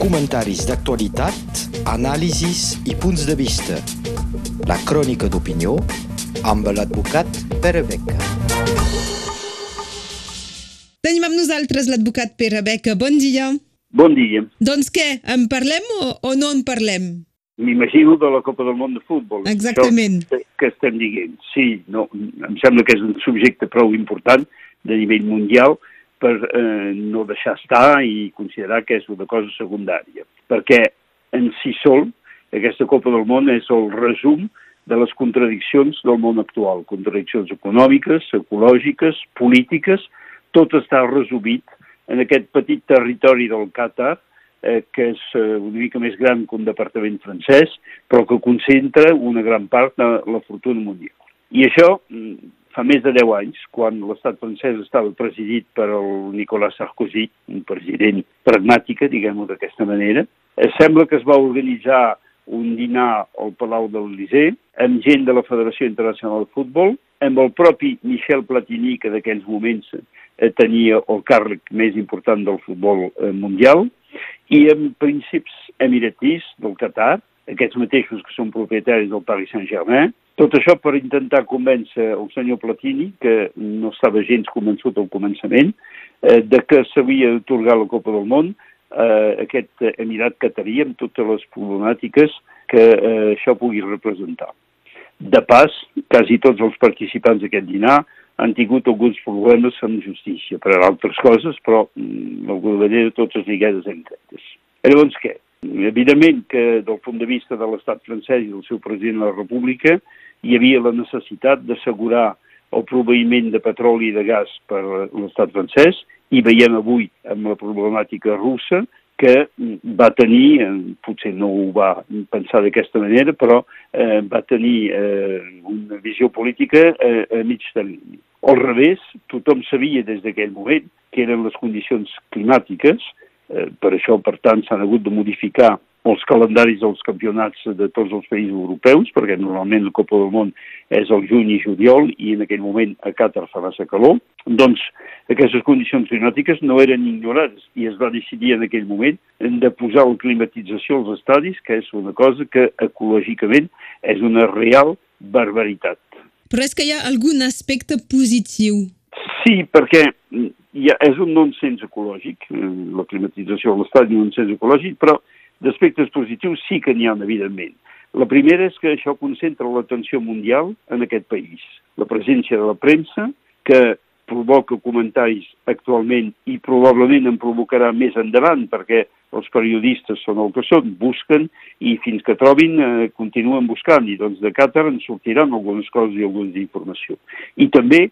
comentaris d'actualitat, anàlisis i punts de vista. La crònica d'opinió amb l'advocat Pere Beca. Tenim amb nosaltres l'advocat Pere Beca. Bon dia. Bon dia. Doncs què, en parlem o, o no en parlem? M'imagino de la Copa del Món de Futbol. Exactament. Això que estem dient. Sí, no, em sembla que és un subjecte prou important de nivell mundial per eh, no deixar estar i considerar que és una cosa secundària. Perquè en si sol, aquesta Copa del Món és el resum de les contradiccions del món actual. Contradiccions econòmiques, ecològiques, polítiques, tot està resumit en aquest petit territori del Qatar, eh, que és eh, una mica més gran que un departament francès, però que concentra una gran part de la fortuna mundial. I això mm, fa més de 10 anys, quan l'estat francès estava presidit per el Nicolas Sarkozy, un president pragmàtica, diguem-ho d'aquesta manera, sembla que es va organitzar un dinar al Palau de l'Elysée amb gent de la Federació Internacional de Futbol, amb el propi Michel Platini, que d'aquells moments eh, tenia el càrrec més important del futbol eh, mundial, i amb príncips emiratis del Qatar, aquests mateixos que són propietaris del Paris Saint-Germain, tot això per intentar convèncer el senyor Platini, que no estava gens convençut al començament, eh, de que s'havia d'atorgar la Copa del Món eh, aquest emirat catarí amb totes les problemàtiques que eh, això pugui representar. De pas, quasi tots els participants d'aquest dinar han tingut alguns problemes amb justícia per a altres coses, però mm, d'alguna manera totes lligades entre elles. Llavors què? Evidentment que del punt de vista de l'estat francès i del seu president de la República hi havia la necessitat d'assegurar el proveïment de petroli i de gas per l'estat francès i veiem avui amb la problemàtica russa que va tenir, potser no ho va pensar d'aquesta manera, però eh, va tenir eh, una visió política eh, a mig termini. Al revés, tothom sabia des d'aquell moment que eren les condicions climàtiques, eh, per això, per tant, s'han hagut de modificar els calendaris dels campionats de tots els països europeus, perquè normalment la Copa del Món és el juny i juliol i en aquell moment a Qatar fa massa calor, doncs aquestes condicions climàtiques no eren ignorades i es va decidir en aquell moment de posar la climatització als estadis, que és una cosa que ecològicament és una real barbaritat. Però és que hi ha algun aspecte positiu. Sí, perquè ja és un nonsens ecològic, la climatització a l'estadi és un nonsens ecològic, però D'aspectes positius sí que n'hi ha, evidentment. La primera és que això concentra l'atenció mundial en aquest país. La presència de la premsa, que provoca comentaris actualment i probablement en provocarà més endavant perquè els periodistes són el que són, busquen i fins que trobin eh, continuen buscant i doncs de Qatar en sortiran algunes coses i alguna informació. I també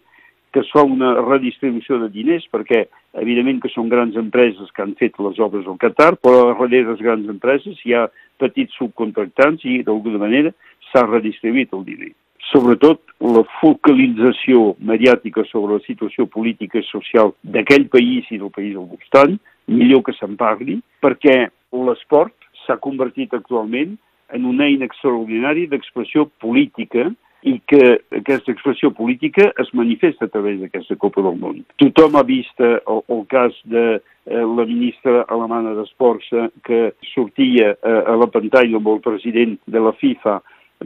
que es fa una redistribució de diners perquè evidentment que són grans empreses que han fet les obres al Qatar, però darrere les grans empreses hi ha petits subcontractants i d'alguna manera s'ha redistribuït el diner. Sobretot la focalització mediàtica sobre la situació política i social d'aquell país i del país al voltant, millor que se'n parli, perquè l'esport s'ha convertit actualment en una eina extraordinària d'expressió política i que aquesta expressió política es manifesta a través d'aquesta Copa del Món. Tothom ha vist el, el cas de eh, la ministra alemana d'Esports eh, que sortia eh, a la pantalla amb el president de la FIFA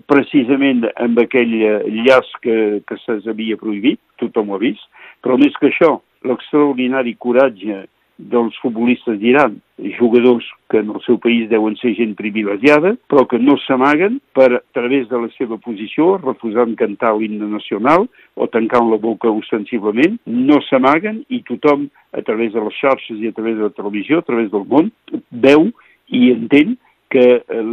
precisament amb aquell eh, llaç que, que se'ls havia prohibit, tothom ho ha vist, però més que això, l'extraordinari coratge dels futbolistes d'Iran, jugadors que en el seu país deuen ser gent privilegiada, però que no s'amaguen per, a través de la seva posició, refusant cantar l'himne nacional o tancant la boca ostensiblement, no s'amaguen i tothom, a través de les xarxes i a través de la televisió, a través del món, veu i entén que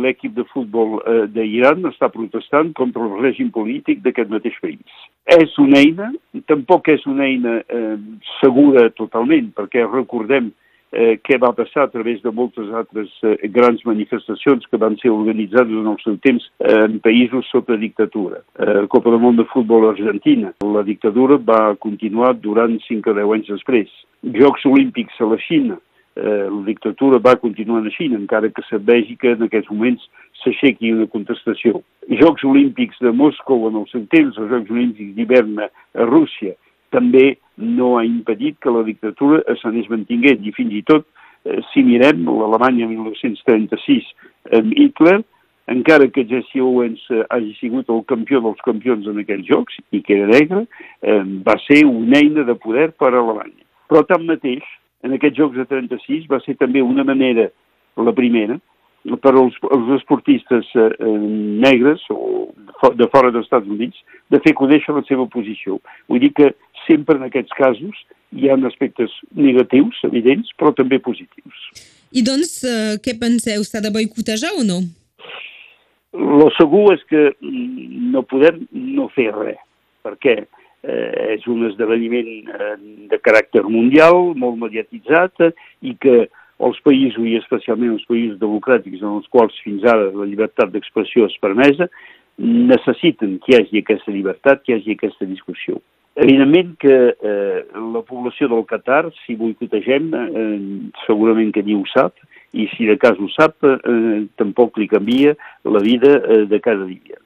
l'equip de futbol eh, d'Iran està protestant contra el règim polític d'aquest mateix país. És una eina, tampoc és una eina eh, segura totalment, perquè recordem eh, què va passar a través de moltes altres eh, grans manifestacions que van ser organitzades en el seu temps eh, en països sota dictadura. Eh, Copa del Món de Futbol Argentina. La dictadura va continuar durant 5 o 10 anys després. Jocs Olímpics a la Xina eh, la dictadura va continuar a Xina, encara que vegi que en aquests moments s'aixequi una contestació. Jocs Olímpics de Moscou en el seu temps, els Jocs Olímpics d'hivern a Rússia, també no ha impedit que la dictadura s'anés mantinguent i fins i tot eh, si mirem l'Alemanya 1936 amb Hitler, encara que Jesse Owens eh, hagi sigut el campió dels campions en aquells jocs i que era negre, eh, va ser una eina de poder per a Alemanya. Però tanmateix, en aquests jocs de 36 va ser també una manera, la primera, per als, als esportistes eh, negres o de fora dels Estats Units de fer conèixer la seva posició. Vull dir que sempre en aquests casos hi ha aspectes negatius, evidents, però també positius. I doncs, eh, què penseu? S'ha de boicotejar o no? Lo segur és que mm, no podem no fer res, perquè eh, és un esdeveniment eh, de caràcter mundial, molt mediatitzat, i que els països, i especialment els països democràtics en els quals fins ara la llibertat d'expressió és permesa, necessiten que hi hagi aquesta llibertat, que hi hagi aquesta discussió. Evidentment que eh, la població del Qatar, si boicotegem, eh, segurament que ni ho sap, i si de cas ho sap, eh, tampoc li canvia la vida eh, de cada dia.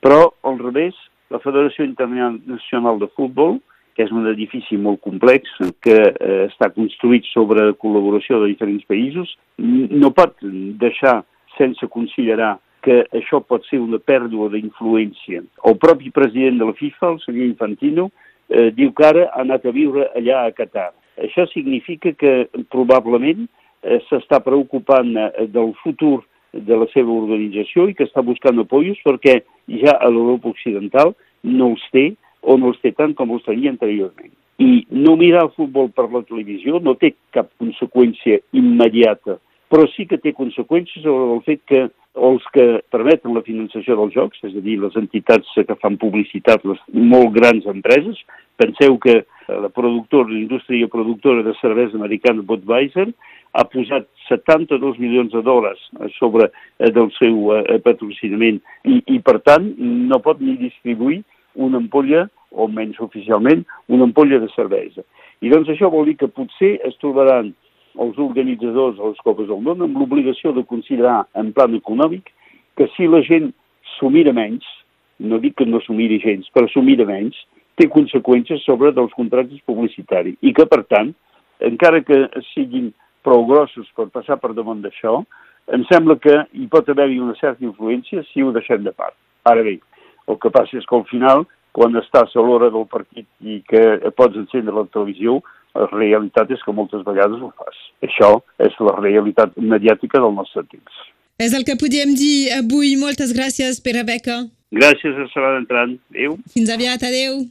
Però, al revés, la Federació Internacional de Futbol, que és un edifici molt complex, que eh, està construït sobre col·laboració de diferents països, no pot deixar sense considerar que això pot ser una pèrdua d'influència. El propi president de la FIFA, el senyor Infantino, eh, diu que ara ha anat a viure allà a Qatar. Això significa que probablement eh, s'està preocupant eh, del futur de la seva organització i que està buscant apoyos perquè ja a l'Europa Occidental no els té o no els té tant com els tenia anteriorment. I no mirar el futbol per la televisió no té cap conseqüència immediata, però sí que té conseqüències sobre el fet que els que permeten la finançació dels jocs, és a dir, les entitats que fan publicitat, les molt grans empreses, penseu que la productora, la indústria productora de cervesa americana Budweiser ha posat 72 milions de dòlars sobre eh, del seu eh, patrocinament i, i, per tant, no pot ni distribuir una ampolla, o menys oficialment, una ampolla de cervesa. I doncs això vol dir que potser es trobaran els organitzadors de les Copes del Món amb l'obligació de considerar en plan econòmic que si la gent s'ho mira menys, no dic que no s'ho miri gens, però s'ho mira menys, té conseqüències sobre dels contractes publicitaris i que, per tant, encara que siguin prou grossos per passar per damunt d'això, em sembla que hi pot haver-hi una certa influència si ho deixem de part. Ara bé, el que passa és que al final, quan estàs a l'hora del partit i que pots encendre la televisió, la realitat és que moltes vegades ho fas. Això és la realitat mediàtica del nostre temps. És el que podíem dir avui. Moltes gràcies, Pere Beca. Gràcies a Sala d'entrant. Adéu. Fins aviat. Adéu.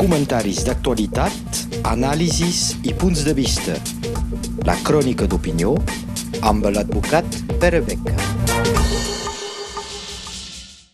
Comentaris d'actualitat, anàlisis i punts de vista. La crònica d'opinió amb l'advocat Pere Beca.